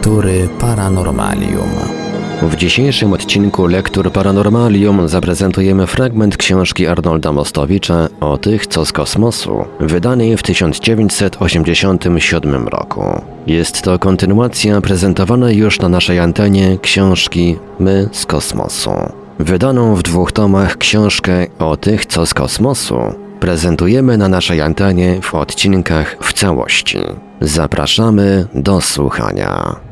Lektury Paranormalium. W dzisiejszym odcinku Lektur Paranormalium zaprezentujemy fragment książki Arnolda Mostowicza o tych, co z kosmosu, wydanej w 1987 roku. Jest to kontynuacja prezentowanej już na naszej antenie książki My z kosmosu. Wydaną w dwóch tomach książkę o tych, co z kosmosu prezentujemy na naszej antenie w odcinkach w całości. Zapraszamy do słuchania.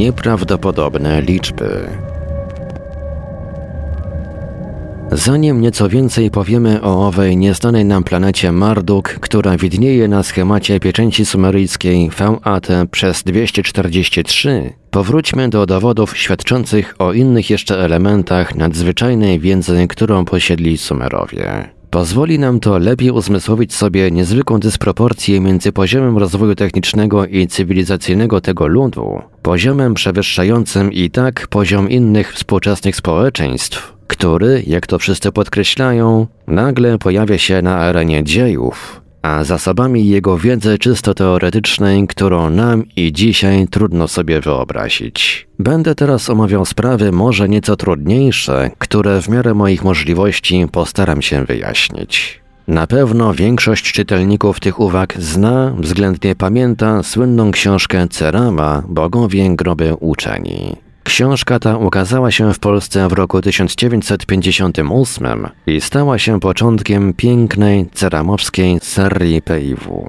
Nieprawdopodobne liczby. Zanim nieco więcej powiemy o owej nieznanej nam planecie Marduk, która widnieje na schemacie pieczęci sumeryjskiej VAT przez 243, powróćmy do dowodów świadczących o innych jeszcze elementach nadzwyczajnej wiedzy, którą posiedli Sumerowie. Pozwoli nam to lepiej uzmysłowić sobie niezwykłą dysproporcję między poziomem rozwoju technicznego i cywilizacyjnego tego ludu, poziomem przewyższającym i tak poziom innych współczesnych społeczeństw, który, jak to wszyscy podkreślają, nagle pojawia się na arenie dziejów, a zasobami jego wiedzy czysto teoretycznej, którą nam i dzisiaj trudno sobie wyobrazić. Będę teraz omawiał sprawy może nieco trudniejsze, które w miarę moich możliwości postaram się wyjaśnić. Na pewno większość czytelników tych uwag zna, względnie pamięta słynną książkę Cerama Bogowie groby uczeni. Książka ta ukazała się w Polsce w roku 1958 i stała się początkiem pięknej, ceramowskiej serii PIW.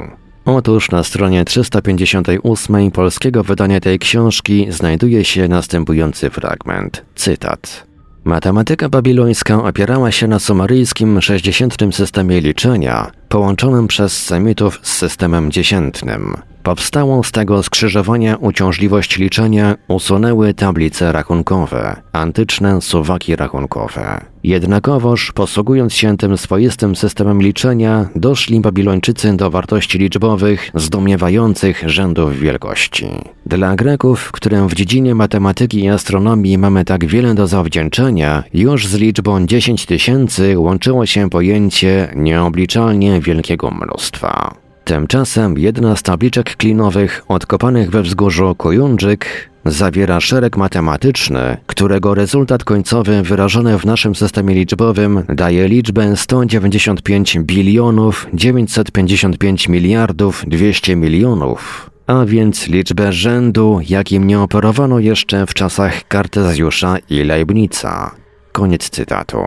Otóż na stronie 358 polskiego wydania tej książki znajduje się następujący fragment. Cytat. Matematyka babilońska opierała się na sumaryjskim 60 systemie liczenia, połączonym przez Semitów z systemem dziesiętnym. Powstałą z tego skrzyżowania uciążliwość liczenia usunęły tablice rachunkowe, antyczne suwaki rachunkowe. Jednakowoż, posługując się tym swoistym systemem liczenia, doszli Babilończycy do wartości liczbowych zdumiewających rzędów wielkości. Dla Greków, którym w dziedzinie matematyki i astronomii mamy tak wiele do zawdzięczenia, już z liczbą 10 tysięcy łączyło się pojęcie nieobliczalnie wielkiego mnóstwa. Tymczasem jedna z tabliczek klinowych odkopanych we wzgórzu Kujundżyk zawiera szereg matematyczny, którego rezultat końcowy wyrażony w naszym systemie liczbowym daje liczbę 195 bilionów 955 miliardów 200 milionów, a więc liczbę rzędu, jakim nie operowano jeszcze w czasach Kartezjusza i Leibnica. Koniec cytatu.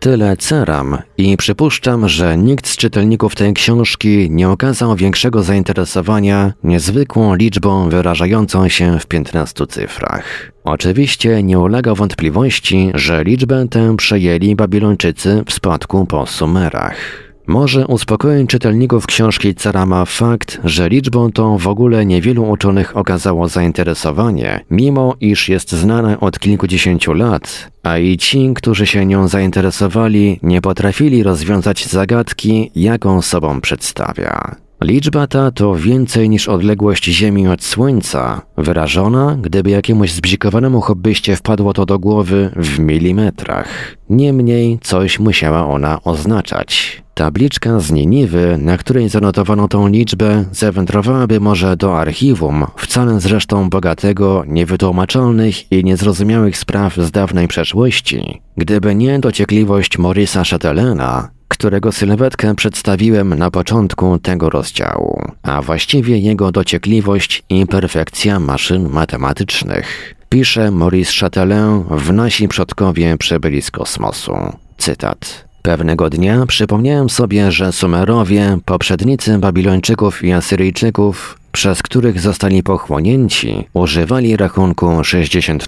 Tyle ceram i przypuszczam, że nikt z czytelników tej książki nie okazał większego zainteresowania niezwykłą liczbą wyrażającą się w 15 cyfrach. Oczywiście nie ulega wątpliwości, że liczbę tę przejęli Babilończycy w spadku po Sumerach. Może uspokoić czytelników książki Carama fakt, że liczbą tą w ogóle niewielu uczonych okazało zainteresowanie, mimo iż jest znana od kilkudziesięciu lat, a i ci, którzy się nią zainteresowali, nie potrafili rozwiązać zagadki, jaką sobą przedstawia. Liczba ta to więcej niż odległość Ziemi od Słońca, wyrażona, gdyby jakiemuś zbzikowanemu hobbyście wpadło to do głowy w milimetrach. Niemniej coś musiała ona oznaczać. Tabliczka z Niniwy, na której zanotowano tą liczbę, zawędrowałaby może do archiwum, wcale zresztą bogatego, niewytłumaczalnych i niezrozumiałych spraw z dawnej przeszłości, gdyby nie dociekliwość Morisa Chatelena, którego sylwetkę przedstawiłem na początku tego rozdziału, a właściwie jego dociekliwość i perfekcja maszyn matematycznych. Pisze Maurice Chatelin w Nasi przodkowie przybyli z kosmosu. Cytat. Pewnego dnia przypomniałem sobie, że Sumerowie, poprzednicy Babilończyków i Asyryjczyków, przez których zostali pochłonięci, używali rachunku 60,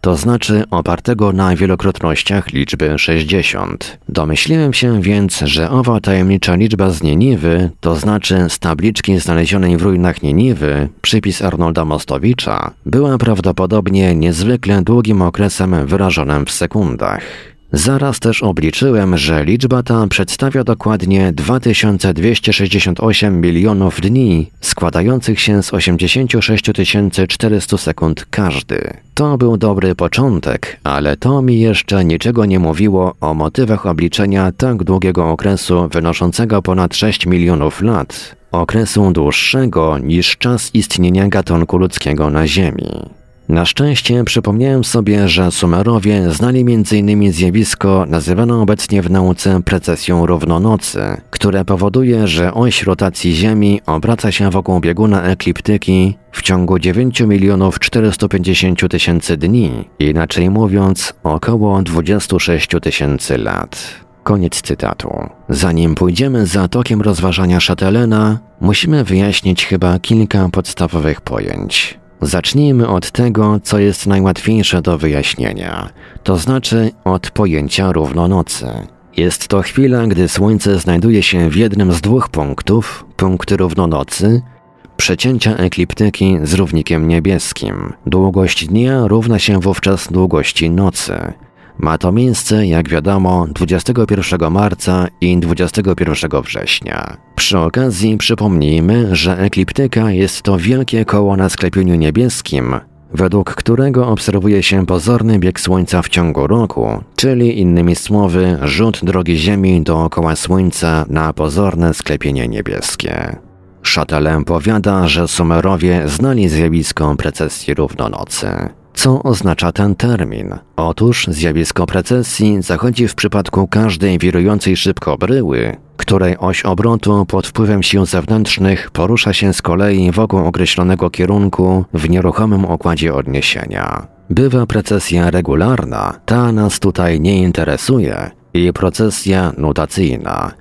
to znaczy opartego na wielokrotnościach liczby 60. Domyśliłem się więc, że owa tajemnicza liczba z Nieniwy, to znaczy z tabliczki znalezionej w ruinach Nieniwy, przypis Arnolda Mostowicza, była prawdopodobnie niezwykle długim okresem wyrażonym w sekundach. Zaraz też obliczyłem, że liczba ta przedstawia dokładnie 2268 milionów dni, składających się z 86 400 sekund każdy. To był dobry początek, ale to mi jeszcze niczego nie mówiło o motywach obliczenia tak długiego okresu wynoszącego ponad 6 milionów lat, okresu dłuższego niż czas istnienia gatunku ludzkiego na Ziemi. Na szczęście przypomniałem sobie, że Sumerowie znali m.in. zjawisko nazywane obecnie w nauce precesją równonocy, które powoduje, że oś rotacji Ziemi obraca się wokół bieguna ekliptyki w ciągu 9 milionów 450 tysięcy dni, inaczej mówiąc około 26 tysięcy lat. Koniec cytatu. Zanim pójdziemy za tokiem rozważania Chatelena, musimy wyjaśnić chyba kilka podstawowych pojęć. Zacznijmy od tego, co jest najłatwiejsze do wyjaśnienia, to znaczy od pojęcia równonocy. Jest to chwila, gdy Słońce znajduje się w jednym z dwóch punktów, punkty równonocy, przecięcia ekliptyki z równikiem niebieskim. Długość dnia równa się wówczas długości nocy. Ma to miejsce, jak wiadomo, 21 marca i 21 września. Przy okazji przypomnijmy, że ekliptyka jest to wielkie koło na sklepieniu niebieskim, według którego obserwuje się pozorny bieg Słońca w ciągu roku, czyli innymi słowy rzut drogi Ziemi dookoła Słońca na pozorne sklepienie niebieskie. Chatelin powiada, że Sumerowie znali zjawisko precesji równonocy. Co oznacza ten termin? Otóż zjawisko precesji zachodzi w przypadku każdej wirującej szybko bryły, której oś obrotu pod wpływem sił zewnętrznych porusza się z kolei wokół określonego kierunku w nieruchomym układzie odniesienia. Bywa precesja regularna, ta nas tutaj nie interesuje, i procesja nutacyjna,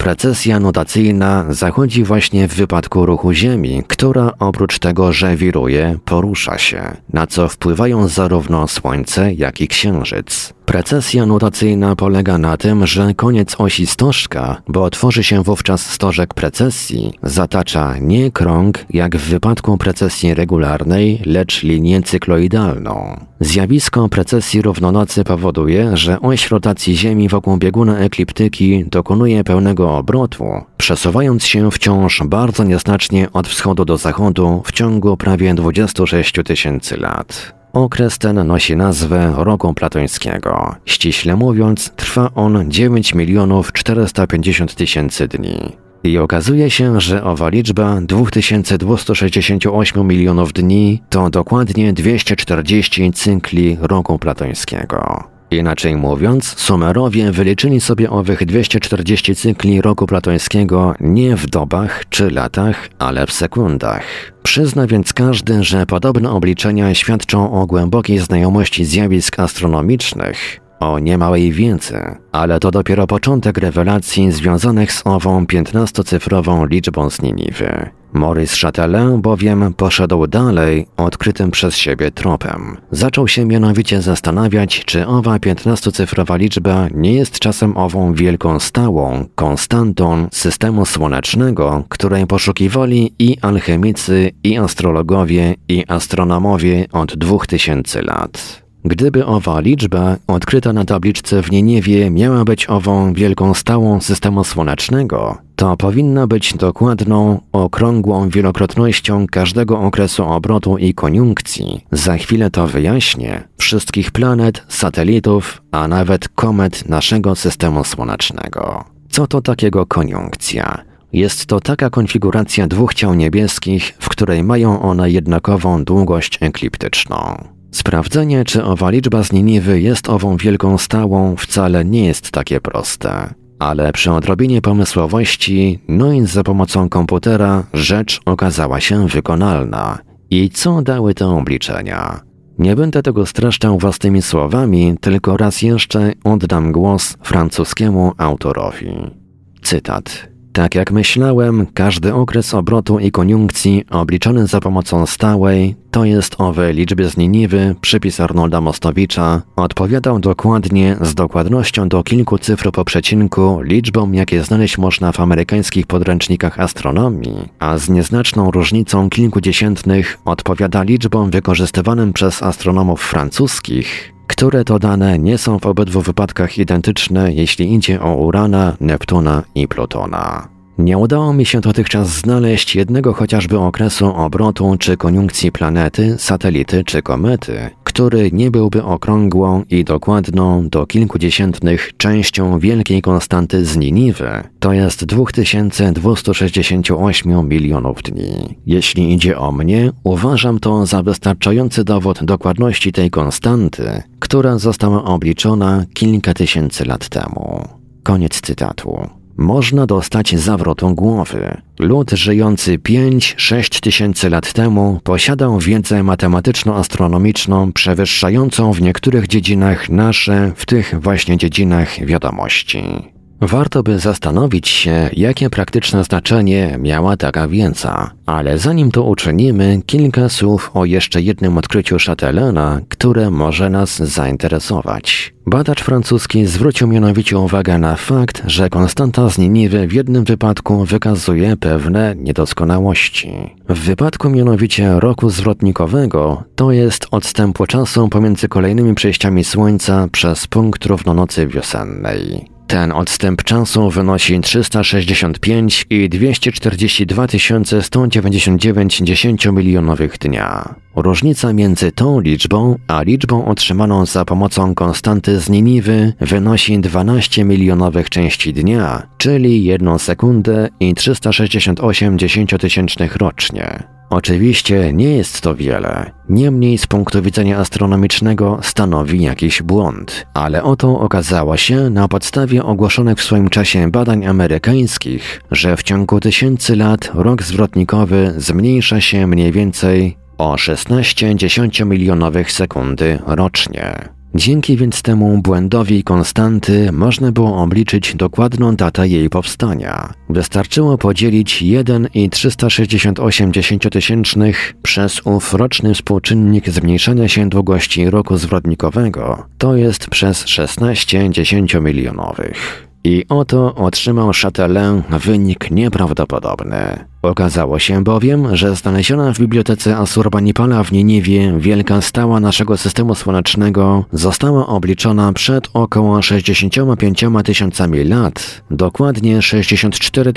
Precesja notacyjna zachodzi właśnie w wypadku ruchu Ziemi, która oprócz tego, że wiruje, porusza się, na co wpływają zarówno Słońce, jak i Księżyc. Precesja notacyjna polega na tym, że koniec osi stożka, bo tworzy się wówczas stożek precesji, zatacza nie krąg, jak w wypadku precesji regularnej, lecz linię cykloidalną. Zjawisko precesji równonocy powoduje, że oś rotacji Ziemi wokół bieguna ekliptyki dokonuje pełnego obrotu, przesuwając się wciąż bardzo nieznacznie od wschodu do zachodu w ciągu prawie 26 tysięcy lat. Okres ten nosi nazwę roku platońskiego. Ściśle mówiąc, trwa on 9 milionów 450 tysięcy dni. I okazuje się, że owa liczba 2268 milionów dni to dokładnie 240 cykli roku platońskiego. Inaczej mówiąc, Sumerowie wyliczyli sobie owych 240 cykli roku platońskiego nie w dobach czy latach, ale w sekundach. Przyzna więc każdy, że podobne obliczenia świadczą o głębokiej znajomości zjawisk astronomicznych, o niemałej wiedzy, ale to dopiero początek rewelacji związanych z ową 15-cyfrową liczbą z Niniwy. Maurice Chatelin bowiem poszedł dalej odkrytym przez siebie tropem. Zaczął się mianowicie zastanawiać, czy owa 15-cyfrowa liczba nie jest czasem ową wielką stałą, konstantą systemu słonecznego, której poszukiwali i alchemicy, i astrologowie, i astronomowie od 2000 lat. Gdyby owa liczba, odkryta na tabliczce w Nieniewie, miała być ową wielką stałą systemu słonecznego, to powinna być dokładną, okrągłą wielokrotnością każdego okresu obrotu i koniunkcji. Za chwilę to wyjaśnię. Wszystkich planet, satelitów, a nawet komet naszego systemu słonecznego. Co to takiego koniunkcja? Jest to taka konfiguracja dwóch ciał niebieskich, w której mają one jednakową długość ekliptyczną. Sprawdzenie, czy owa liczba z Niniwy jest ową wielką stałą, wcale nie jest takie proste. Ale przy odrobinie pomysłowości, no i za pomocą komputera, rzecz okazała się wykonalna. I co dały te obliczenia? Nie będę tego streszczał własnymi słowami, tylko raz jeszcze oddam głos francuskiemu autorowi. Cytat. Tak jak myślałem, każdy okres obrotu i koniunkcji obliczany za pomocą stałej, to jest owej liczby z Niniwy, przypis Arnolda Mostowicza, odpowiadał dokładnie, z dokładnością do kilku cyfr po przecinku, liczbom jakie znaleźć można w amerykańskich podręcznikach astronomii, a z nieznaczną różnicą kilkudziesiętnych odpowiada liczbom wykorzystywanym przez astronomów francuskich, które to dane nie są w obydwu wypadkach identyczne, jeśli idzie o Urana, Neptuna i Plutona. Nie udało mi się dotychczas znaleźć jednego chociażby okresu obrotu czy koniunkcji planety, satelity czy komety, który nie byłby okrągłą i dokładną do kilkudziesiętnych częścią wielkiej konstanty z Niniwy, to jest 2268 milionów dni. Jeśli idzie o mnie, uważam to za wystarczający dowód dokładności tej konstanty, która została obliczona kilka tysięcy lat temu. Koniec cytatu można dostać zawrotą głowy. Lud żyjący 5-6 tysięcy lat temu posiadał wiedzę matematyczno-astronomiczną przewyższającą w niektórych dziedzinach nasze, w tych właśnie dziedzinach wiadomości. Warto by zastanowić się, jakie praktyczne znaczenie miała taka wiedza, ale zanim to uczynimy, kilka słów o jeszcze jednym odkryciu Chatelena, które może nas zainteresować. Badacz francuski zwrócił mianowicie uwagę na fakt, że konstanta z Niniwy w jednym wypadku wykazuje pewne niedoskonałości. W wypadku mianowicie roku zwrotnikowego, to jest odstępu czasu pomiędzy kolejnymi przejściami Słońca przez punkt równonocy wiosennej. Ten odstęp czasu wynosi 365 i 242 199 dziesięciomilionowych dnia. Różnica między tą liczbą a liczbą otrzymaną za pomocą konstanty z Niniwy wynosi 12 milionowych części dnia, czyli 1 sekundę i 368 dziesięciotysięcznych rocznie. Oczywiście nie jest to wiele, niemniej z punktu widzenia astronomicznego stanowi jakiś błąd, ale oto okazało się na podstawie ogłoszonych w swoim czasie badań amerykańskich, że w ciągu tysięcy lat rok zwrotnikowy zmniejsza się mniej więcej o 16 dziesięciomilionowych sekundy rocznie. Dzięki więc temu błędowi konstanty można było obliczyć dokładną datę jej powstania. Wystarczyło podzielić 1,368 dziesięciotysięcznych przez ów roczny współczynnik zmniejszania się długości roku zwrotnikowego, to jest przez 16 dziesięciomilionowych. I oto otrzymał Chatelin wynik nieprawdopodobny. Okazało się bowiem, że znaleziona w bibliotece Asurbanipala w Niniwie wielka stała naszego systemu słonecznego została obliczona przed około 65 tysiącami lat, dokładnie 64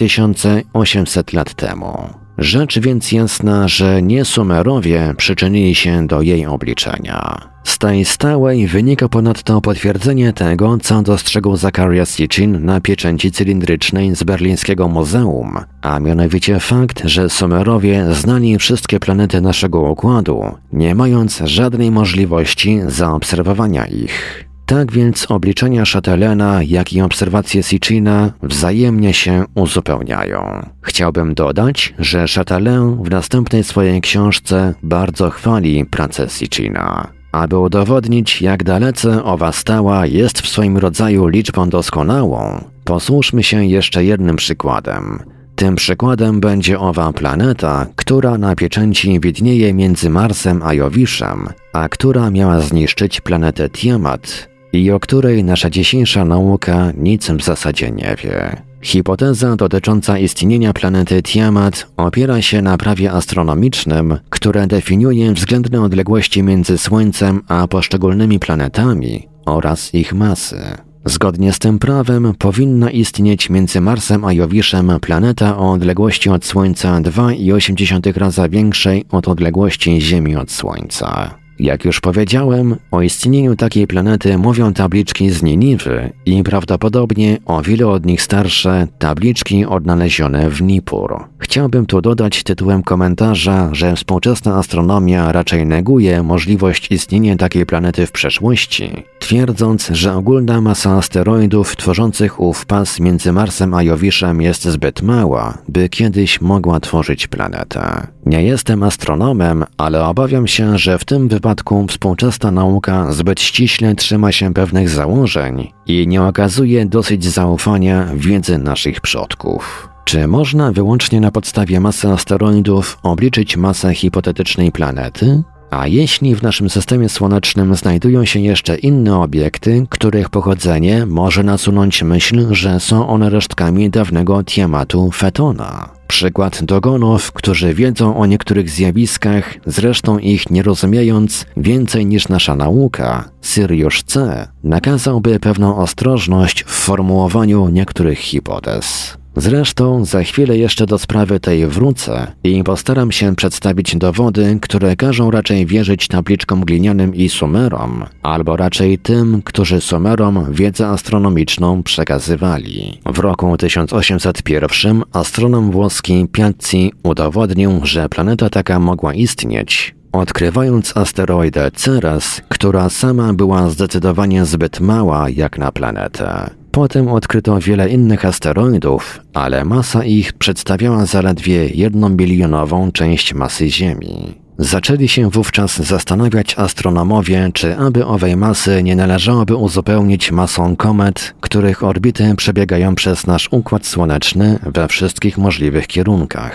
800 lat temu. Rzecz więc jasna, że nie Sumerowie przyczynili się do jej obliczenia. Z tej stałej wynika ponadto potwierdzenie tego, co dostrzegł Zacharias Sitchin na pieczęci cylindrycznej z berlińskiego muzeum, a mianowicie fakt, że Sumerowie znali wszystkie planety naszego układu, nie mając żadnej możliwości zaobserwowania ich. Tak więc obliczenia Chatelena, jak i obserwacje Sitchina wzajemnie się uzupełniają. Chciałbym dodać, że Chatelain w następnej swojej książce bardzo chwali pracę Sitchina. Aby udowodnić, jak dalece owa stała jest w swoim rodzaju liczbą doskonałą, posłuszmy się jeszcze jednym przykładem. Tym przykładem będzie owa planeta, która na pieczęci widnieje między Marsem a Jowiszem, a która miała zniszczyć planetę Tiamat i o której nasza dzisiejsza nauka nic w zasadzie nie wie. Hipoteza dotycząca istnienia planety Tiamat opiera się na prawie astronomicznym, które definiuje względne odległości między Słońcem a poszczególnymi planetami oraz ich masy. Zgodnie z tym prawem powinna istnieć między Marsem a Jowiszem planeta o odległości od Słońca 2,8 razy większej od odległości Ziemi od Słońca. Jak już powiedziałem, o istnieniu takiej planety mówią tabliczki z Niniwy i prawdopodobnie o wiele od nich starsze tabliczki odnalezione w Nippur. Chciałbym tu dodać tytułem komentarza, że współczesna astronomia raczej neguje możliwość istnienia takiej planety w przeszłości, twierdząc, że ogólna masa asteroidów tworzących ów pas między Marsem a Jowiszem jest zbyt mała, by kiedyś mogła tworzyć planetę. Nie jestem astronomem, ale obawiam się, że w tym wypadku wypadku współczesna nauka zbyt ściśle trzyma się pewnych założeń i nie okazuje dosyć zaufania wiedzy naszych przodków. Czy można wyłącznie na podstawie masy asteroidów obliczyć masę hipotetycznej planety? A jeśli w naszym systemie słonecznym znajdują się jeszcze inne obiekty, których pochodzenie może nasunąć myśl, że są one resztkami dawnego Tiamatu Fetona? Przykład dogonów, którzy wiedzą o niektórych zjawiskach, zresztą ich nie rozumiejąc więcej niż nasza nauka, Sirius C, nakazałby pewną ostrożność w formułowaniu niektórych hipotez. Zresztą za chwilę jeszcze do sprawy tej wrócę i postaram się przedstawić dowody, które każą raczej wierzyć tabliczkom glinianym i sumerom, albo raczej tym, którzy sumerom wiedzę astronomiczną przekazywali. W roku 1801 astronom włoski Piazzi udowodnił, że planeta taka mogła istnieć, odkrywając asteroidę Ceres, która sama była zdecydowanie zbyt mała jak na planetę. Potem odkryto wiele innych asteroidów, ale masa ich przedstawiała zaledwie jedną bilionową część masy Ziemi. Zaczęli się wówczas zastanawiać astronomowie, czy aby owej masy nie należałoby uzupełnić masą komet, których orbity przebiegają przez nasz Układ Słoneczny we wszystkich możliwych kierunkach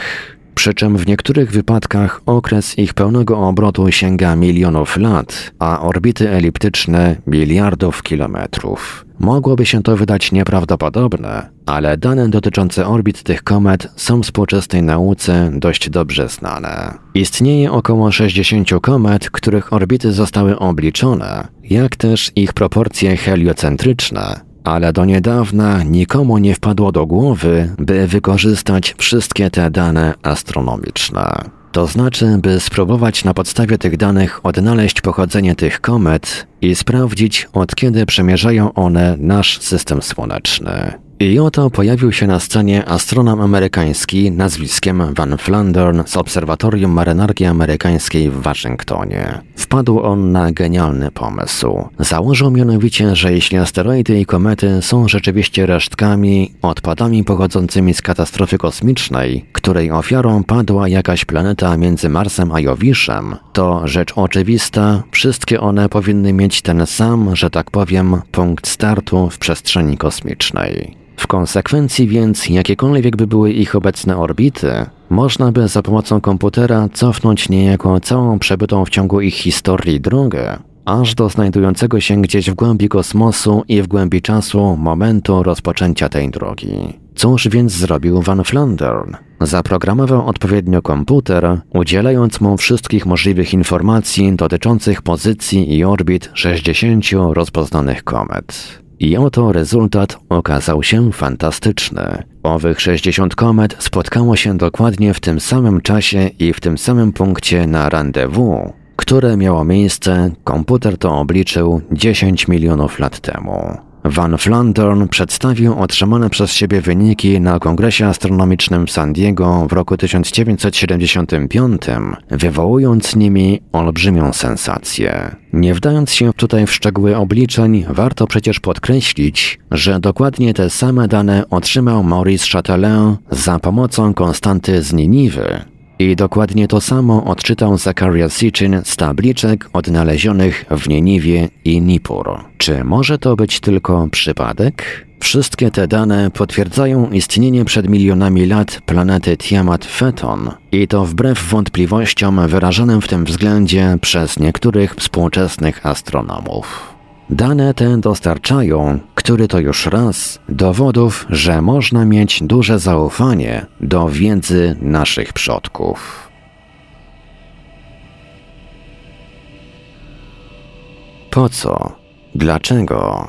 przy czym w niektórych wypadkach okres ich pełnego obrotu sięga milionów lat, a orbity eliptyczne miliardów kilometrów. Mogłoby się to wydać nieprawdopodobne, ale dane dotyczące orbit tych komet są współczesnej nauce dość dobrze znane. Istnieje około 60 komet, których orbity zostały obliczone, jak też ich proporcje heliocentryczne, ale do niedawna nikomu nie wpadło do głowy, by wykorzystać wszystkie te dane astronomiczne. To znaczy, by spróbować na podstawie tych danych odnaleźć pochodzenie tych komet i sprawdzić, od kiedy przemierzają one nasz system słoneczny. I oto pojawił się na scenie astronom amerykański nazwiskiem Van Flandern z Obserwatorium Marynarki Amerykańskiej w Waszyngtonie. Wpadł on na genialny pomysł. Założył mianowicie, że jeśli asteroidy i komety są rzeczywiście resztkami, odpadami pochodzącymi z katastrofy kosmicznej, której ofiarą padła jakaś planeta między Marsem a Jowiszem, to rzecz oczywista, wszystkie one powinny mieć ten sam, że tak powiem, punkt startu w przestrzeni kosmicznej. W konsekwencji więc, jakiekolwiek by były ich obecne orbity, można by za pomocą komputera cofnąć niejako całą przebytą w ciągu ich historii drogę, aż do znajdującego się gdzieś w głębi kosmosu i w głębi czasu momentu rozpoczęcia tej drogi. Cóż więc zrobił Van Flandern? Zaprogramował odpowiednio komputer, udzielając mu wszystkich możliwych informacji dotyczących pozycji i orbit 60 rozpoznanych komet. I oto rezultat okazał się fantastyczny. Owych 60 komet spotkało się dokładnie w tym samym czasie i w tym samym punkcie na rendezvous, które miało miejsce, komputer to obliczył 10 milionów lat temu. Van Flandern przedstawił otrzymane przez siebie wyniki na Kongresie Astronomicznym w San Diego w roku 1975, wywołując nimi olbrzymią sensację. Nie wdając się tutaj w szczegóły obliczeń, warto przecież podkreślić, że dokładnie te same dane otrzymał Maurice Chatelain za pomocą konstanty z Niniwy, i dokładnie to samo odczytał Zacharias Sitchin z tabliczek odnalezionych w Nieniwie i Nippur. Czy może to być tylko przypadek? Wszystkie te dane potwierdzają istnienie przed milionami lat planety Tiamat Feton i to wbrew wątpliwościom wyrażonym w tym względzie przez niektórych współczesnych astronomów. Dane te dostarczają, który to już raz, dowodów, że można mieć duże zaufanie do wiedzy naszych przodków. Po co? Dlaczego?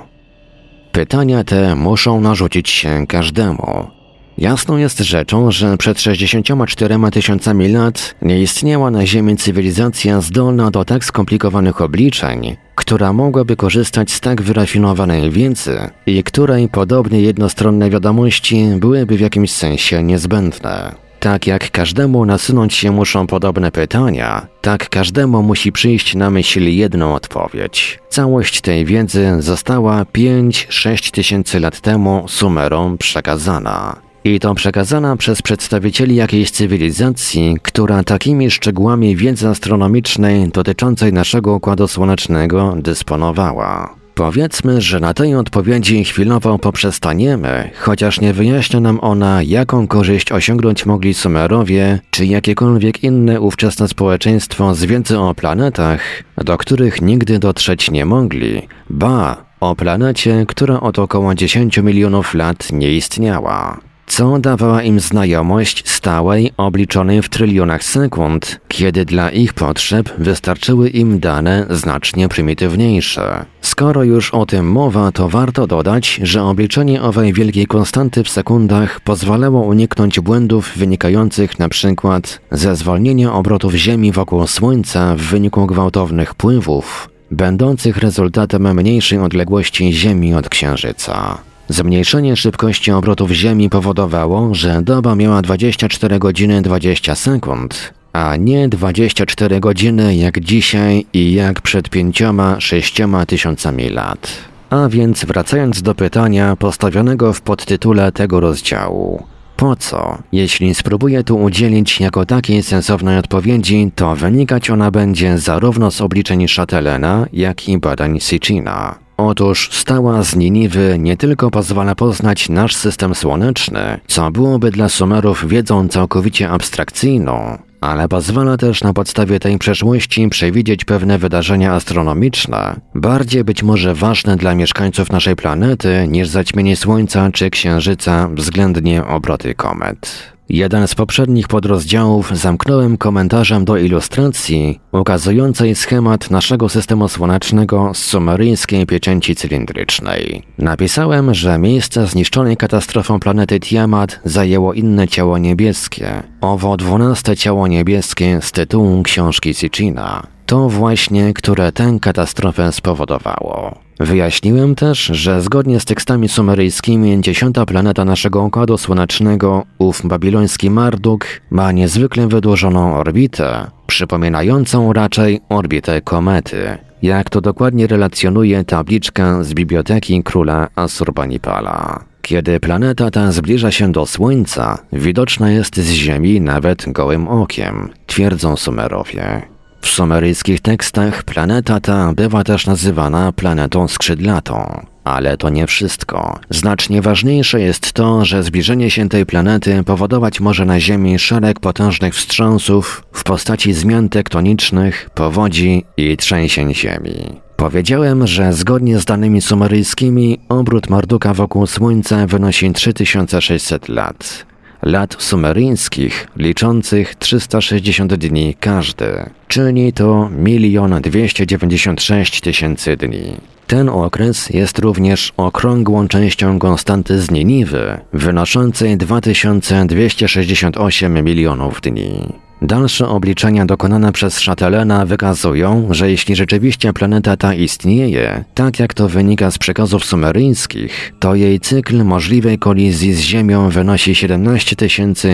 Pytania te muszą narzucić się każdemu. Jasną jest rzeczą, że przed 64 tysiącami lat nie istniała na Ziemi cywilizacja zdolna do tak skomplikowanych obliczeń, która mogłaby korzystać z tak wyrafinowanej wiedzy i której podobnie jednostronne wiadomości byłyby w jakimś sensie niezbędne. Tak jak każdemu nasunąć się muszą podobne pytania, tak każdemu musi przyjść na myśl jedną odpowiedź. Całość tej wiedzy została 5-6 tysięcy lat temu Sumerom przekazana. I to przekazana przez przedstawicieli jakiejś cywilizacji, która takimi szczegółami wiedzy astronomicznej dotyczącej naszego Układu Słonecznego dysponowała. Powiedzmy, że na tej odpowiedzi chwilowo poprzestaniemy, chociaż nie wyjaśnia nam ona, jaką korzyść osiągnąć mogli Sumerowie, czy jakiekolwiek inne ówczesne społeczeństwo z wiedzy o planetach, do których nigdy dotrzeć nie mogli, ba, o planecie, która od około 10 milionów lat nie istniała co dawała im znajomość stałej, obliczonej w trylionach sekund, kiedy dla ich potrzeb wystarczyły im dane znacznie prymitywniejsze. Skoro już o tym mowa, to warto dodać, że obliczenie owej wielkiej konstanty w sekundach pozwalało uniknąć błędów wynikających np. ze zwolnienia obrotów Ziemi wokół Słońca w wyniku gwałtownych pływów, będących rezultatem mniejszej odległości Ziemi od Księżyca. Zmniejszenie szybkości obrotów Ziemi powodowało, że doba miała 24 godziny 20 sekund, a nie 24 godziny jak dzisiaj i jak przed pięcioma, sześcioma tysiącami lat. A więc wracając do pytania postawionego w podtytule tego rozdziału. Po co? Jeśli spróbuję tu udzielić jako takiej sensownej odpowiedzi, to wynikać ona będzie zarówno z obliczeń Chatelena, jak i badań Sitchina. Otóż stała z Niniwy nie tylko pozwala poznać nasz system słoneczny, co byłoby dla Sumerów wiedzą całkowicie abstrakcyjną, ale pozwala też na podstawie tej przeszłości przewidzieć pewne wydarzenia astronomiczne, bardziej być może ważne dla mieszkańców naszej planety niż zaćmienie Słońca czy Księżyca względnie obroty komet. Jeden z poprzednich podrozdziałów zamknąłem komentarzem do ilustracji ukazującej schemat naszego systemu słonecznego z sumeryjskiej pieczęci cylindrycznej. Napisałem, że miejsce zniszczonej katastrofą planety Tiamat zajęło inne ciało niebieskie, owo dwunaste ciało niebieskie z tytułu książki Sitchina. To właśnie, które tę katastrofę spowodowało. Wyjaśniłem też, że zgodnie z tekstami sumeryjskimi dziesiąta planeta naszego Układu Słonecznego, ów babiloński Marduk, ma niezwykle wydłużoną orbitę, przypominającą raczej orbitę komety, jak to dokładnie relacjonuje tabliczka z biblioteki króla Asurbanipala. Kiedy planeta ta zbliża się do Słońca, widoczna jest z Ziemi nawet gołym okiem, twierdzą Sumerowie. W sumeryjskich tekstach planeta ta bywa też nazywana planetą skrzydlatą. Ale to nie wszystko. Znacznie ważniejsze jest to, że zbliżenie się tej planety powodować może na Ziemi szereg potężnych wstrząsów w postaci zmian tektonicznych, powodzi i trzęsień Ziemi. Powiedziałem, że zgodnie z danymi sumeryjskimi obrót Marduka wokół Słońca wynosi 3600 lat lat sumeryjskich liczących 360 dni każdy. Czyni to 1 296 tysięcy dni. Ten okres jest również okrągłą częścią konstanty z Niniwy, wynoszącej 2268 milionów dni. Dalsze obliczenia dokonane przez Chatelena wykazują, że jeśli rzeczywiście planeta ta istnieje, tak jak to wynika z przekazów sumeryjskich, to jej cykl możliwej kolizji z Ziemią wynosi 17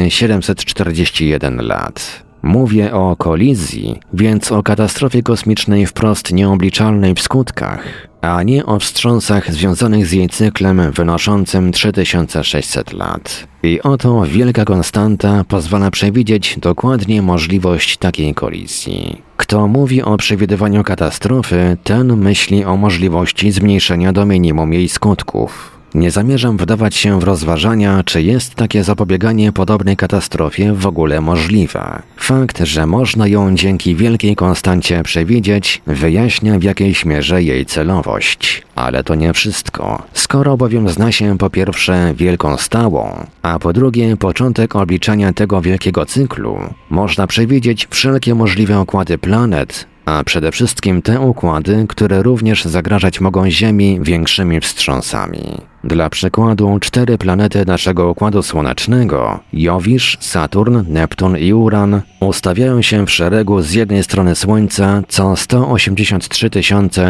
741 lat. Mówię o kolizji, więc o katastrofie kosmicznej wprost nieobliczalnej w skutkach, a nie o wstrząsach związanych z jej cyklem wynoszącym 3600 lat. I oto wielka konstanta pozwala przewidzieć dokładnie możliwość takiej kolizji. Kto mówi o przewidywaniu katastrofy, ten myśli o możliwości zmniejszenia do minimum jej skutków. Nie zamierzam wdawać się w rozważania, czy jest takie zapobieganie podobnej katastrofie w ogóle możliwe. Fakt, że można ją dzięki wielkiej konstancie przewidzieć, wyjaśnia w jakiejś mierze jej celowość. Ale to nie wszystko. Skoro bowiem zna się po pierwsze wielką stałą, a po drugie początek obliczania tego wielkiego cyklu, można przewidzieć wszelkie możliwe układy planet, a przede wszystkim te układy, które również zagrażać mogą Ziemi większymi wstrząsami. Dla przykładu cztery planety naszego Układu Słonecznego Jowisz, Saturn, Neptun i Uran ustawiają się w szeregu z jednej strony Słońca co 183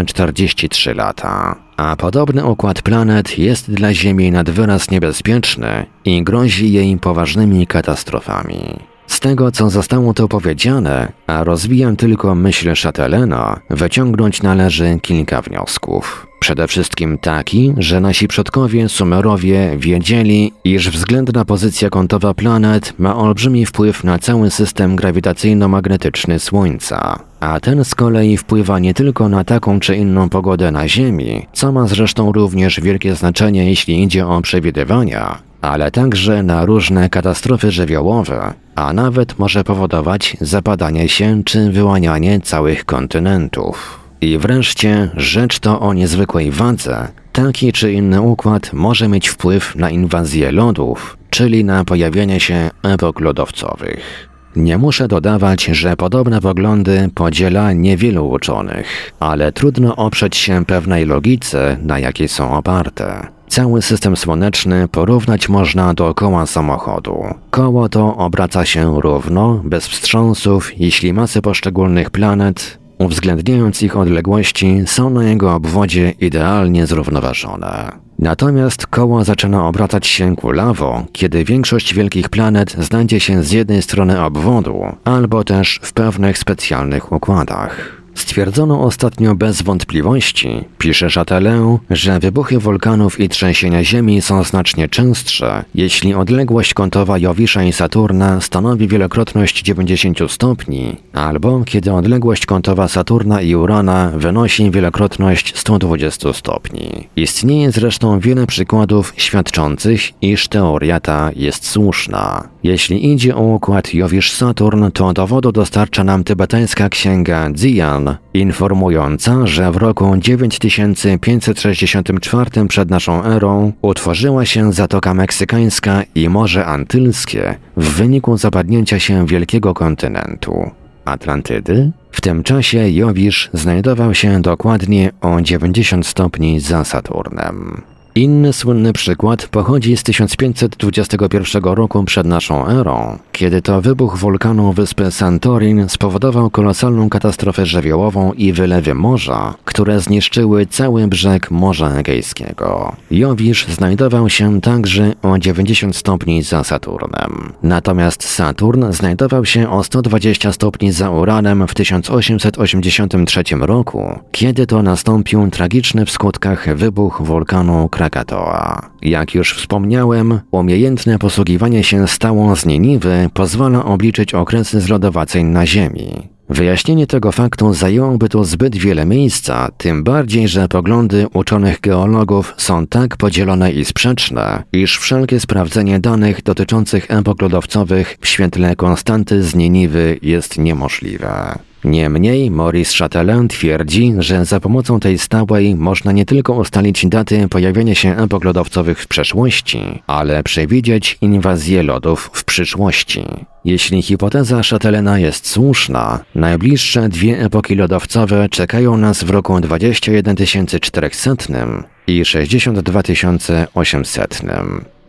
043 lata. A podobny układ planet jest dla Ziemi nad wyraz niebezpieczny i grozi jej poważnymi katastrofami. Z tego, co zostało tu powiedziane, a rozwijam tylko myśl Chatelena, wyciągnąć należy kilka wniosków. Przede wszystkim taki, że nasi przodkowie Sumerowie wiedzieli, iż względna pozycja kątowa planet ma olbrzymi wpływ na cały system grawitacyjno-magnetyczny Słońca. A ten z kolei wpływa nie tylko na taką czy inną pogodę na Ziemi, co ma zresztą również wielkie znaczenie jeśli idzie o przewidywania, ale także na różne katastrofy żywiołowe, a nawet może powodować zapadanie się czy wyłanianie całych kontynentów. I wreszcie rzecz to o niezwykłej wadze. Taki czy inny układ może mieć wpływ na inwazję lodów, czyli na pojawienie się epok lodowcowych. Nie muszę dodawać, że podobne poglądy podziela niewielu uczonych, ale trudno oprzeć się pewnej logice, na jakiej są oparte. Cały system słoneczny porównać można do koła samochodu. Koło to obraca się równo, bez wstrząsów, jeśli masy poszczególnych planet, uwzględniając ich odległości, są na jego obwodzie idealnie zrównoważone. Natomiast koło zaczyna obracać się kulawo, kiedy większość wielkich planet znajdzie się z jednej strony obwodu, albo też w pewnych specjalnych układach. Stwierdzono ostatnio bez wątpliwości, pisze Chatelet, że wybuchy wulkanów i trzęsienia Ziemi są znacznie częstsze, jeśli odległość kątowa Jowisza i Saturna stanowi wielokrotność 90 stopni, albo kiedy odległość kątowa Saturna i Urana wynosi wielokrotność 120 stopni. Istnieje zresztą wiele przykładów świadczących, iż teoria ta jest słuszna. Jeśli idzie o układ Jowisz-Saturn, to dowodu dostarcza nam tybetańska księga Dzian, informująca, że w roku 9564 przed naszą erą utworzyła się Zatoka Meksykańska i Morze Antylskie w wyniku zapadnięcia się wielkiego kontynentu. Atlantydy? W tym czasie Jowisz znajdował się dokładnie o 90 stopni za Saturnem. Inny słynny przykład pochodzi z 1521 roku przed naszą erą, kiedy to wybuch wulkanu wyspy Santorin spowodował kolosalną katastrofę żywiołową i wylewy morza, które zniszczyły cały brzeg Morza Egejskiego. Jowisz znajdował się także o 90 stopni za Saturnem. Natomiast Saturn znajdował się o 120 stopni za Uranem w 1883 roku, kiedy to nastąpił tragiczny w skutkach wybuch wulkanu Krakatoa. Jak już wspomniałem, umiejętne posługiwanie się stałą z Niniwy pozwala obliczyć okresy zlodowaceń na Ziemi. Wyjaśnienie tego faktu zajęłoby tu zbyt wiele miejsca, tym bardziej, że poglądy uczonych geologów są tak podzielone i sprzeczne, iż wszelkie sprawdzenie danych dotyczących epok lodowcowych w świetle konstanty z Niniwy jest niemożliwe. Niemniej Maurice Chatelain twierdzi, że za pomocą tej stałej można nie tylko ustalić daty pojawienia się epok lodowcowych w przeszłości, ale przewidzieć inwazję lodów w przyszłości. Jeśli hipoteza Chatelena jest słuszna, najbliższe dwie epoki lodowcowe czekają nas w roku 21400 i 62800.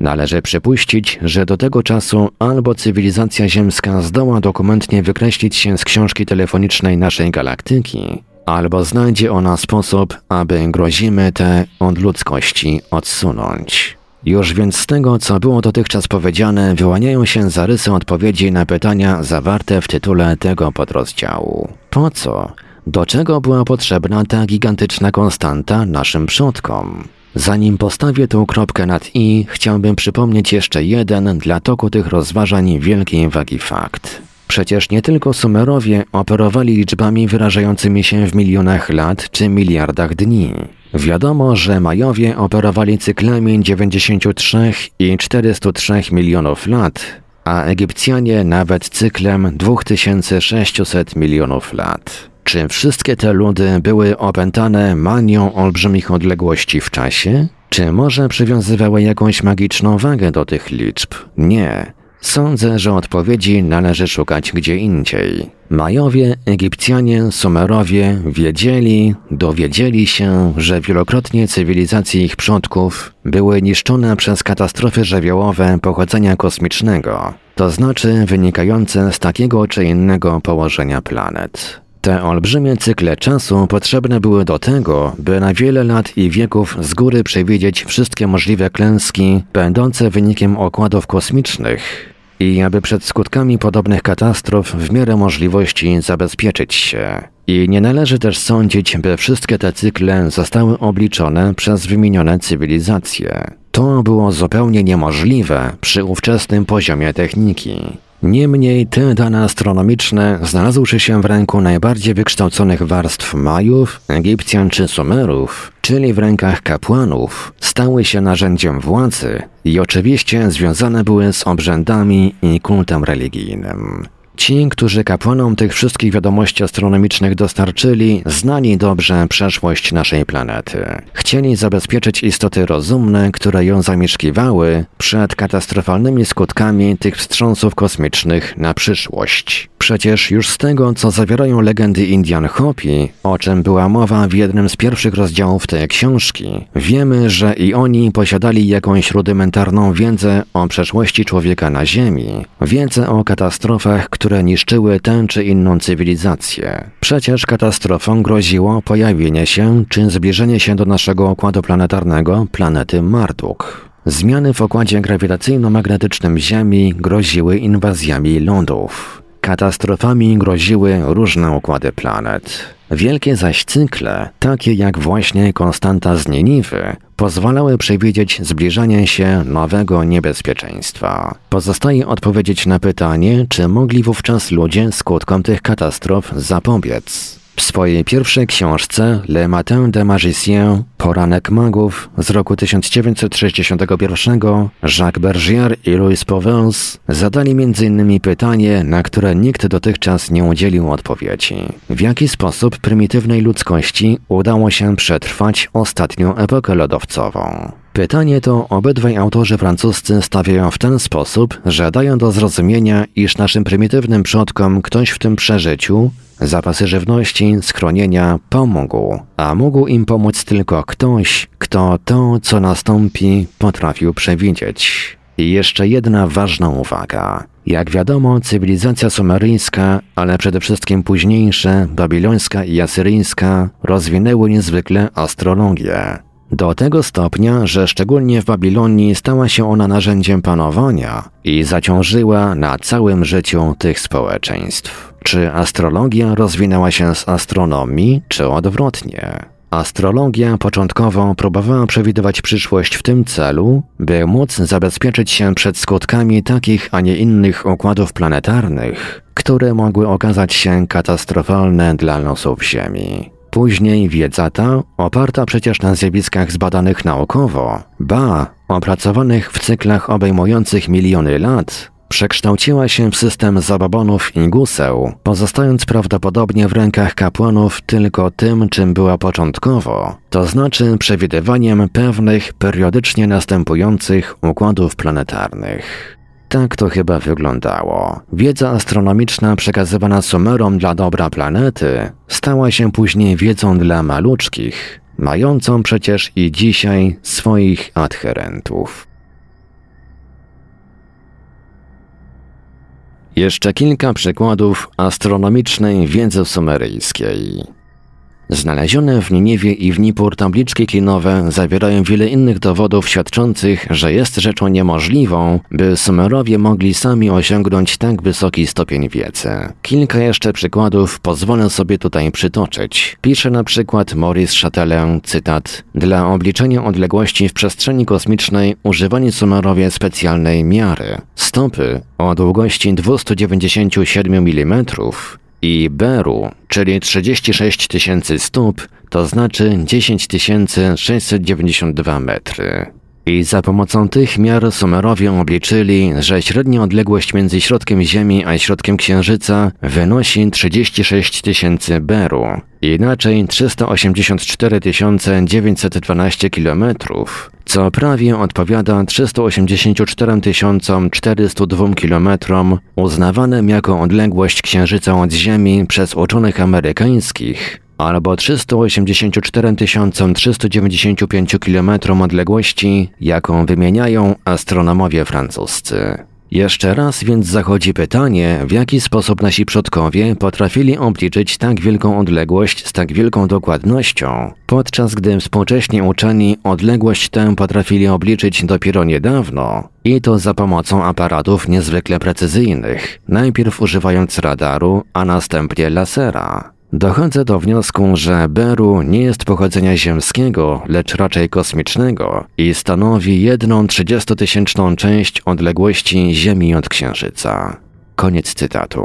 Należy przypuścić, że do tego czasu albo cywilizacja ziemska zdoła dokumentnie wykreślić się z książki telefonicznej naszej galaktyki, albo znajdzie ona sposób, aby grozimy te od ludzkości odsunąć. Już więc z tego, co było dotychczas powiedziane, wyłaniają się zarysy odpowiedzi na pytania zawarte w tytule tego podrozdziału. Po co? Do czego była potrzebna ta gigantyczna konstanta naszym przodkom? Zanim postawię tą kropkę nad i, chciałbym przypomnieć jeszcze jeden dla toku tych rozważań wielkiej wagi fakt. Przecież nie tylko Sumerowie operowali liczbami wyrażającymi się w milionach lat czy miliardach dni. Wiadomo, że Majowie operowali cyklami 93 i 403 milionów lat, a Egipcjanie nawet cyklem 2600 milionów lat. Czy wszystkie te ludy były opętane manią olbrzymich odległości w czasie? Czy może przywiązywały jakąś magiczną wagę do tych liczb? Nie. Sądzę, że odpowiedzi należy szukać gdzie indziej. Majowie, Egipcjanie, Sumerowie wiedzieli, dowiedzieli się, że wielokrotnie cywilizacje ich przodków były niszczone przez katastrofy żywiołowe pochodzenia kosmicznego, to znaczy wynikające z takiego czy innego położenia planet. Te olbrzymie cykle czasu potrzebne były do tego, by na wiele lat i wieków z góry przewidzieć wszystkie możliwe klęski, będące wynikiem okładów kosmicznych, i aby przed skutkami podobnych katastrof w miarę możliwości zabezpieczyć się. I nie należy też sądzić, by wszystkie te cykle zostały obliczone przez wymienione cywilizacje. To było zupełnie niemożliwe przy ówczesnym poziomie techniki. Niemniej te dane astronomiczne, znalazłszy się w ręku najbardziej wykształconych warstw Majów, Egipcjan czy Sumerów, czyli w rękach kapłanów, stały się narzędziem władzy i oczywiście związane były z obrzędami i kultem religijnym. Ci, którzy kapłanom tych wszystkich wiadomości astronomicznych dostarczyli, znali dobrze przeszłość naszej planety. Chcieli zabezpieczyć istoty rozumne, które ją zamieszkiwały, przed katastrofalnymi skutkami tych wstrząsów kosmicznych na przyszłość. Przecież już z tego, co zawierają legendy Indian Hopi, o czym była mowa w jednym z pierwszych rozdziałów tej książki, wiemy, że i oni posiadali jakąś rudymentarną wiedzę o przeszłości człowieka na Ziemi, wiedzę o katastrofach, które niszczyły tę czy inną cywilizację. Przecież katastrofą groziło pojawienie się czy zbliżenie się do naszego układu planetarnego planety Marduk. Zmiany w układzie grawitacyjno-magnetycznym Ziemi groziły inwazjami lądów. Katastrofami groziły różne układy planet. Wielkie zaś cykle, takie jak właśnie konstanta z Nieniwy, pozwalały przewidzieć zbliżanie się nowego niebezpieczeństwa. Pozostaje odpowiedzieć na pytanie, czy mogli wówczas ludzie skutkom tych katastrof zapobiec. W swojej pierwszej książce Le Matin de Magicien Poranek Magów z roku 1961 Jacques Bergier i Louis Povens zadali m.in. pytanie, na które nikt dotychczas nie udzielił odpowiedzi. W jaki sposób prymitywnej ludzkości udało się przetrwać ostatnią epokę lodowcową? Pytanie to obydwaj autorzy francuscy stawiają w ten sposób, że dają do zrozumienia, iż naszym prymitywnym przodkom ktoś w tym przeżyciu Zapasy żywności, schronienia pomógł, a mógł im pomóc tylko ktoś, kto to, co nastąpi, potrafił przewidzieć. I jeszcze jedna ważna uwaga. Jak wiadomo, cywilizacja sumeryjska, ale przede wszystkim późniejsze, babilońska i asyryjska, rozwinęły niezwykle astrologię. Do tego stopnia, że szczególnie w Babilonii stała się ona narzędziem panowania i zaciążyła na całym życiu tych społeczeństw. Czy astrologia rozwinęła się z astronomii, czy odwrotnie? Astrologia początkowo próbowała przewidywać przyszłość w tym celu, by móc zabezpieczyć się przed skutkami takich, a nie innych układów planetarnych, które mogły okazać się katastrofalne dla losów Ziemi. Później wiedza ta, oparta przecież na zjawiskach zbadanych naukowo, ba, opracowanych w cyklach obejmujących miliony lat, przekształciła się w system zabobonów i guseł, pozostając prawdopodobnie w rękach kapłanów tylko tym, czym była początkowo, to znaczy przewidywaniem pewnych periodycznie następujących układów planetarnych. Tak to chyba wyglądało. Wiedza astronomiczna przekazywana Sumerom dla dobra planety stała się później wiedzą dla maluczkich, mającą przecież i dzisiaj swoich adherentów. Jeszcze kilka przykładów astronomicznej wiedzy sumeryjskiej. Znalezione w Niniewie i w Nippur tabliczki klinowe zawierają wiele innych dowodów świadczących, że jest rzeczą niemożliwą, by Sumerowie mogli sami osiągnąć tak wysoki stopień wiedzy. Kilka jeszcze przykładów pozwolę sobie tutaj przytoczyć. Pisze na przykład Maurice Chatelet, cytat, Dla obliczenia odległości w przestrzeni kosmicznej używani Sumerowie specjalnej miary. Stopy o długości 297 mm i Beru, czyli 36 tysięcy stóp, to znaczy 10 692 metry. I za pomocą tych miar Sumerowie obliczyli, że średnia odległość między środkiem Ziemi a środkiem Księżyca wynosi 36 tysięcy Beru, inaczej 384 912 km, co prawie odpowiada 384 402 km uznawanym jako odległość Księżyca od Ziemi przez uczonych amerykańskich albo 384 395 km odległości, jaką wymieniają astronomowie francuscy. Jeszcze raz więc zachodzi pytanie, w jaki sposób nasi przodkowie potrafili obliczyć tak wielką odległość z tak wielką dokładnością, podczas gdy współcześni uczeni odległość tę potrafili obliczyć dopiero niedawno i to za pomocą aparatów niezwykle precyzyjnych, najpierw używając radaru, a następnie lasera. Dochodzę do wniosku, że Beru nie jest pochodzenia ziemskiego, lecz raczej kosmicznego i stanowi jedną trzydziestotysięczną część odległości Ziemi od Księżyca. Koniec cytatu.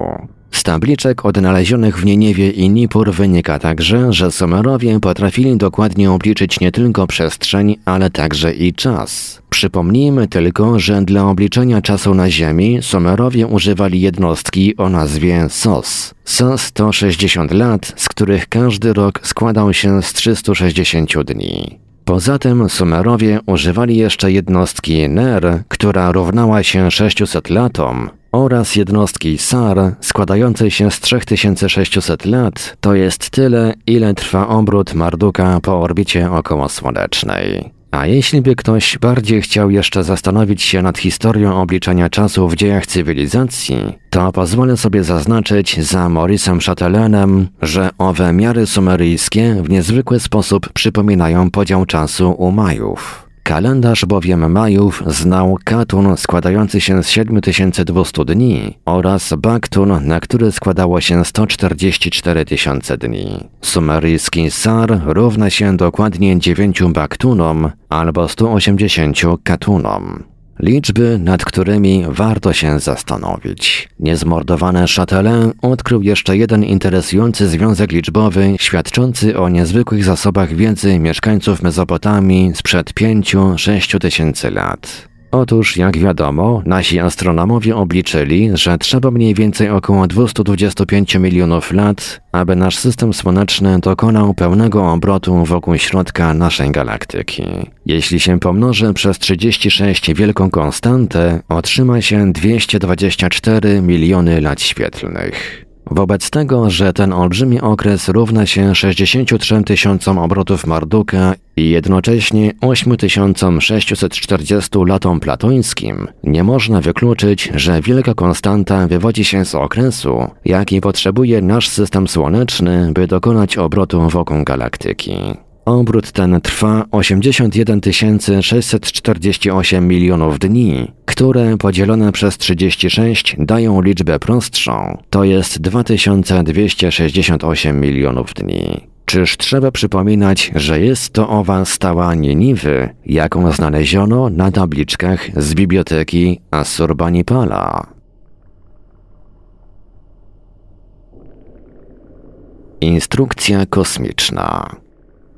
Z tabliczek odnalezionych w Nieniewie i Nippur wynika także, że Sumerowie potrafili dokładnie obliczyć nie tylko przestrzeń, ale także i czas. Przypomnijmy tylko, że dla obliczenia czasu na Ziemi Sumerowie używali jednostki o nazwie SOS. SOS to 60 lat, z których każdy rok składał się z 360 dni. Poza tym Sumerowie używali jeszcze jednostki NER, która równała się 600 latom, oraz jednostki SAR składającej się z 3600 lat, to jest tyle, ile trwa obrót Marduka po orbicie okołosłonecznej. A jeśli by ktoś bardziej chciał jeszcze zastanowić się nad historią obliczania czasu w dziejach cywilizacji, to pozwolę sobie zaznaczyć za Maurice'em Chatelainem, że owe miary sumeryjskie w niezwykły sposób przypominają podział czasu u Majów. Kalendarz bowiem Majów znał Katun składający się z 7200 dni oraz Baktun, na który składało się 144 tysiące dni. Sumeryjski Sar równa się dokładnie 9 Baktunom albo 180 Katunom. Liczby, nad którymi warto się zastanowić. Niezmordowany Chatelin odkrył jeszcze jeden interesujący związek liczbowy, świadczący o niezwykłych zasobach wiedzy mieszkańców Mezopotamii sprzed 5-6 tysięcy lat. Otóż, jak wiadomo, nasi astronomowie obliczyli, że trzeba mniej więcej około 225 milionów lat, aby nasz system słoneczny dokonał pełnego obrotu wokół środka naszej galaktyki. Jeśli się pomnoży przez 36 wielką konstantę, otrzyma się 224 miliony lat świetlnych. Wobec tego, że ten olbrzymi okres równa się 63 tysiącom obrotów Marduka i jednocześnie 8640 latom platońskim, nie można wykluczyć, że wielka konstanta wywodzi się z okresu, jaki potrzebuje nasz system słoneczny, by dokonać obrotu wokół galaktyki. Obrót ten trwa 81 648 milionów dni, które podzielone przez 36 dają liczbę prostszą, to jest 2268 milionów dni. Czyż trzeba przypominać, że jest to owa stała Niniwy, jaką znaleziono na tabliczkach z biblioteki Assurbanipala? Instrukcja kosmiczna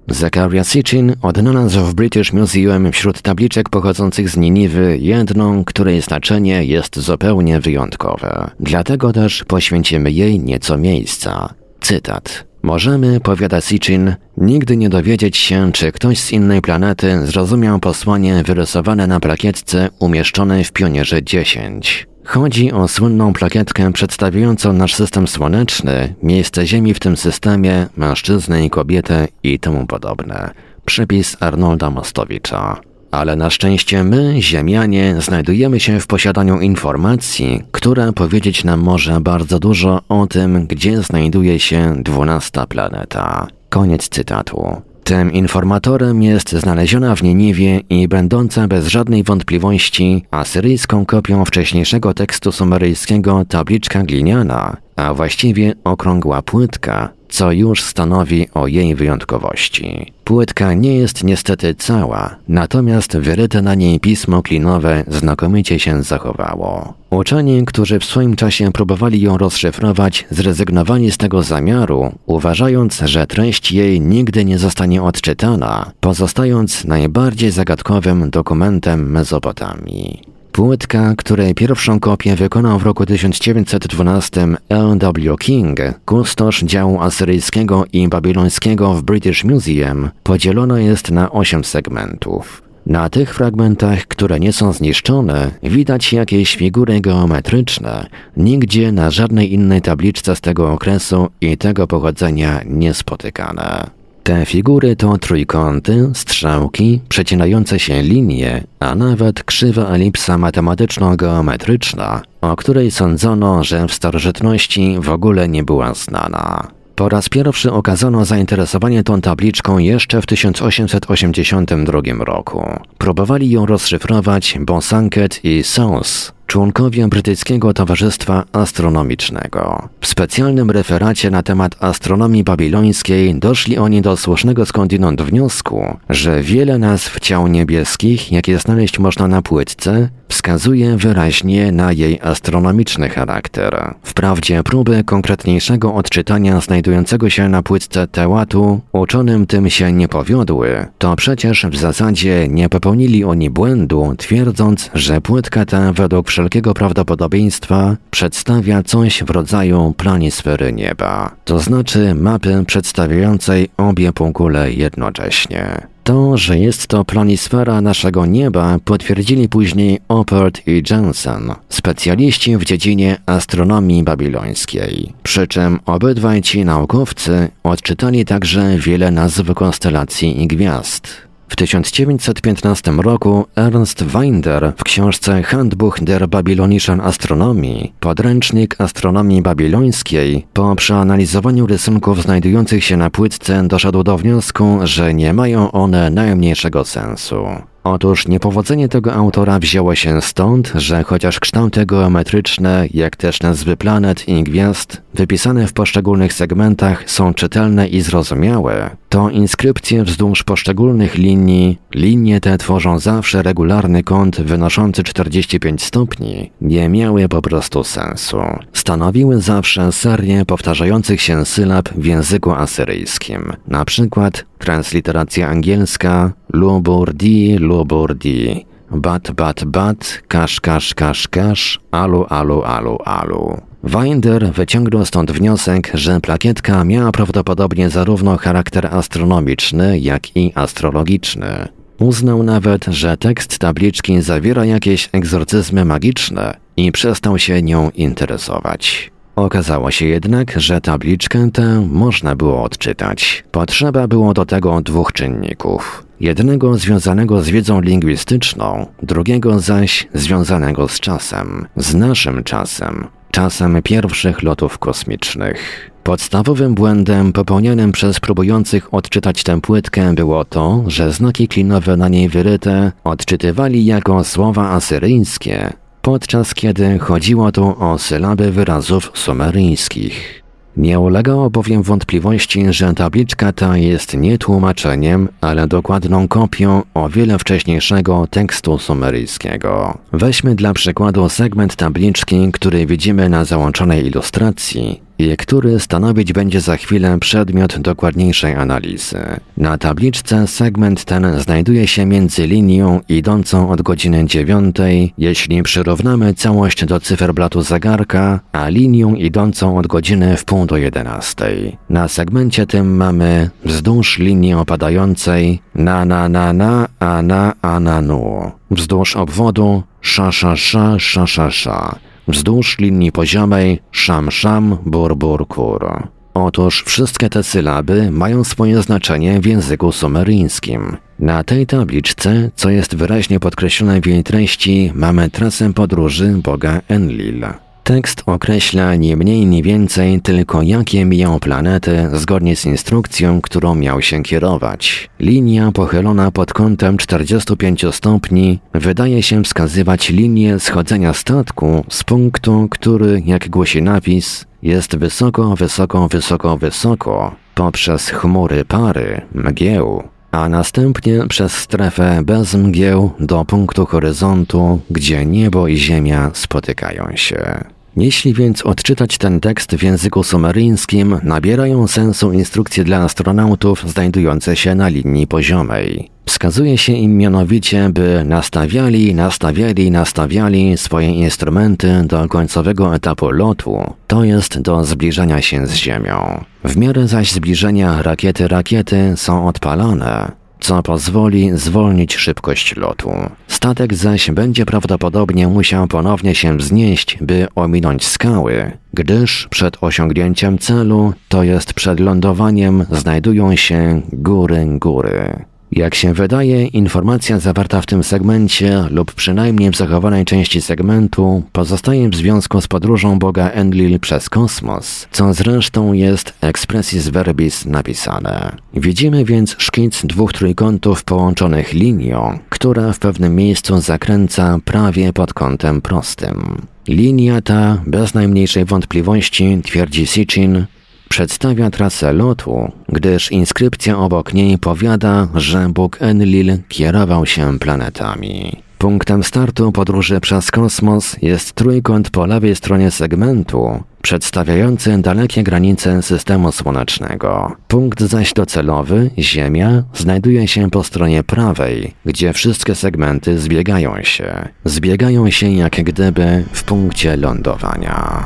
Zachariah Sitchin odnalazł w British Museum wśród tabliczek pochodzących z Niniwy jedną, której znaczenie jest zupełnie wyjątkowe. Dlatego też poświęcimy jej nieco miejsca. Cytat. Możemy, powiada Sitchin, nigdy nie dowiedzieć się, czy ktoś z innej planety zrozumiał posłanie wyrysowane na plakietce umieszczonej w pionierze 10. Chodzi o słynną plakietkę przedstawiającą nasz system słoneczny, miejsce Ziemi w tym systemie, mężczyznę i kobietę i temu podobne. Przypis Arnolda Mostowicza. Ale na szczęście my, Ziemianie, znajdujemy się w posiadaniu informacji, która powiedzieć nam może bardzo dużo o tym, gdzie znajduje się dwunasta planeta. Koniec cytatu. Tym informatorem jest znaleziona w Nieniwie i będąca bez żadnej wątpliwości asyryjską kopią wcześniejszego tekstu sumeryjskiego tabliczka gliniana, a właściwie okrągła płytka, co już stanowi o jej wyjątkowości. Płytka nie jest niestety cała, natomiast wyryte na niej pismo klinowe znakomicie się zachowało. Uczeni, którzy w swoim czasie próbowali ją rozszyfrować, zrezygnowali z tego zamiaru, uważając, że treść jej nigdy nie zostanie odczytana, pozostając najbardziej zagadkowym dokumentem Mezopotamii. Płytka, której pierwszą kopię wykonał w roku 1912 L.W. King, kustosz działu asyryjskiego i babilońskiego w British Museum, podzielona jest na osiem segmentów. Na tych fragmentach, które nie są zniszczone, widać jakieś figury geometryczne, nigdzie na żadnej innej tabliczce z tego okresu i tego pochodzenia niespotykane. Te figury to trójkąty, strzałki, przecinające się linie, a nawet krzywa elipsa matematyczno-geometryczna, o której sądzono, że w starożytności w ogóle nie była znana. Po raz pierwszy okazano zainteresowanie tą tabliczką jeszcze w 1882 roku. Próbowali ją rozszyfrować Bonsanket i Sons, członkowie Brytyjskiego Towarzystwa Astronomicznego. W specjalnym referacie na temat astronomii babilońskiej doszli oni do słusznego skądinąd wniosku, że wiele nazw ciał niebieskich, jakie znaleźć można na płytce, wskazuje wyraźnie na jej astronomiczny charakter. Wprawdzie próby konkretniejszego odczytania znajdującego się na płytce tełatu uczonym tym się nie powiodły, to przecież w zasadzie nie popełnili oni błędu, twierdząc, że płytka ta według wszelkiego prawdopodobieństwa przedstawia coś w rodzaju planisfery nieba, to znaczy mapy przedstawiającej obie półkule jednocześnie. To, że jest to planisfera naszego nieba, potwierdzili później Oppert i Jensen, specjaliści w dziedzinie astronomii babilońskiej. Przy czym obydwaj ci naukowcy odczytali także wiele nazw konstelacji i gwiazd. W 1915 roku Ernst Winder w książce Handbuch der Babylonischen Astronomii, podręcznik astronomii babilońskiej, po przeanalizowaniu rysunków znajdujących się na płytce doszedł do wniosku, że nie mają one najmniejszego sensu. Otóż niepowodzenie tego autora wzięło się stąd, że chociaż kształty geometryczne, jak też nazwy planet i gwiazd, wypisane w poszczególnych segmentach są czytelne i zrozumiałe, to inskrypcje wzdłuż poszczególnych linii, linie te tworzą zawsze regularny kąt wynoszący 45 stopni, nie miały po prostu sensu. Stanowiły zawsze serię powtarzających się sylab w języku asyryjskim, na przykład transliteracja angielska luburdi, luburdi, bat, bat, bat, kasz, kasz, kasz, kasz, alu, alu, alu, alu. Winder wyciągnął stąd wniosek, że plakietka miała prawdopodobnie zarówno charakter astronomiczny, jak i astrologiczny. Uznał nawet, że tekst tabliczki zawiera jakieś egzorcyzmy magiczne i przestał się nią interesować. Okazało się jednak, że tabliczkę tę można było odczytać. Potrzeba było do tego dwóch czynników. Jednego związanego z wiedzą lingwistyczną, drugiego zaś związanego z czasem, z naszym czasem, czasem pierwszych lotów kosmicznych. Podstawowym błędem popełnionym przez próbujących odczytać tę płytkę było to, że znaki klinowe na niej wyryte odczytywali jako słowa asyryjskie, podczas kiedy chodziło tu o sylaby wyrazów sumeryjskich. Nie ulegało bowiem wątpliwości, że tabliczka ta jest nie tłumaczeniem, ale dokładną kopią o wiele wcześniejszego tekstu sumeryjskiego. Weźmy dla przykładu segment tabliczki, który widzimy na załączonej ilustracji i który stanowić będzie za chwilę przedmiot dokładniejszej analizy. Na tabliczce segment ten znajduje się między linią idącą od godziny 9, jeśli przyrównamy całość do cyferblatu zegarka, a linią idącą od godziny w pół do 11. Na segmencie tym mamy wzdłuż linii opadającej na na na na a na a na nu. Wzdłuż obwodu sza sza sza sza sza sza wzdłuż linii poziomej szam-szam, bur-bur-kur. Otóż wszystkie te sylaby mają swoje znaczenie w języku sumeryjskim. Na tej tabliczce, co jest wyraźnie podkreślone w jej treści, mamy trasę podróży boga Enlil. Tekst określa nie mniej, nie więcej tylko jakie miją planety zgodnie z instrukcją, którą miał się kierować. Linia pochylona pod kątem 45 stopni wydaje się wskazywać linię schodzenia statku z punktu, który, jak głosi napis, jest wysoko, wysoko, wysoko, wysoko poprzez chmury pary, mgieł, a następnie przez strefę bez mgieł do punktu horyzontu, gdzie niebo i ziemia spotykają się. Jeśli więc odczytać ten tekst w języku sumeryjskim, nabierają sensu instrukcje dla astronautów znajdujące się na linii poziomej. Wskazuje się im mianowicie, by nastawiali, nastawiali, nastawiali swoje instrumenty do końcowego etapu lotu, to jest do zbliżania się z Ziemią. W miarę zaś zbliżenia rakiety rakiety są odpalane, co pozwoli zwolnić szybkość lotu. Statek zaś będzie prawdopodobnie musiał ponownie się wznieść, by ominąć skały, gdyż przed osiągnięciem celu, to jest przed lądowaniem, znajdują się góry góry. Jak się wydaje, informacja zawarta w tym segmencie lub przynajmniej w zachowanej części segmentu pozostaje w związku z podróżą Boga Enlil przez kosmos, co zresztą jest expressis verbis napisane. Widzimy więc szkic dwóch trójkątów połączonych linią, która w pewnym miejscu zakręca prawie pod kątem prostym. Linia ta, bez najmniejszej wątpliwości, twierdzi Sitchin, przedstawia trasę lotu, gdyż inskrypcja obok niej powiada, że Bóg Enlil kierował się planetami. Punktem startu podróży przez kosmos jest trójkąt po lewej stronie segmentu, przedstawiający dalekie granice systemu słonecznego. Punkt zaś docelowy, Ziemia, znajduje się po stronie prawej, gdzie wszystkie segmenty zbiegają się. Zbiegają się jak gdyby w punkcie lądowania.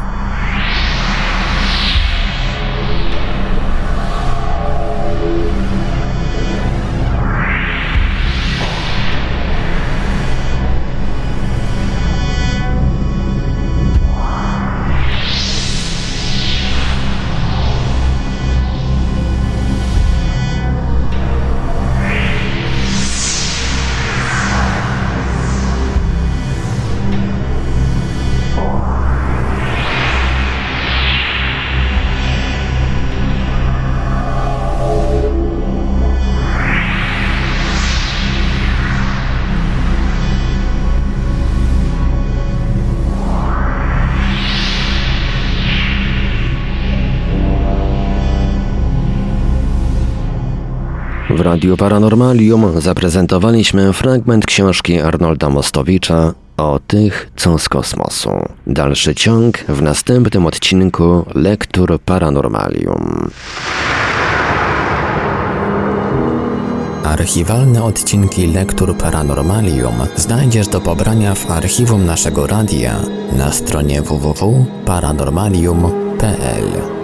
Radiu Paranormalium zaprezentowaliśmy fragment książki Arnolda Mostowicza o tych, co z kosmosu. Dalszy ciąg w następnym odcinku Lektur Paranormalium. Archiwalne odcinki Lektur Paranormalium znajdziesz do pobrania w archiwum naszego radia na stronie www.paranormalium.pl.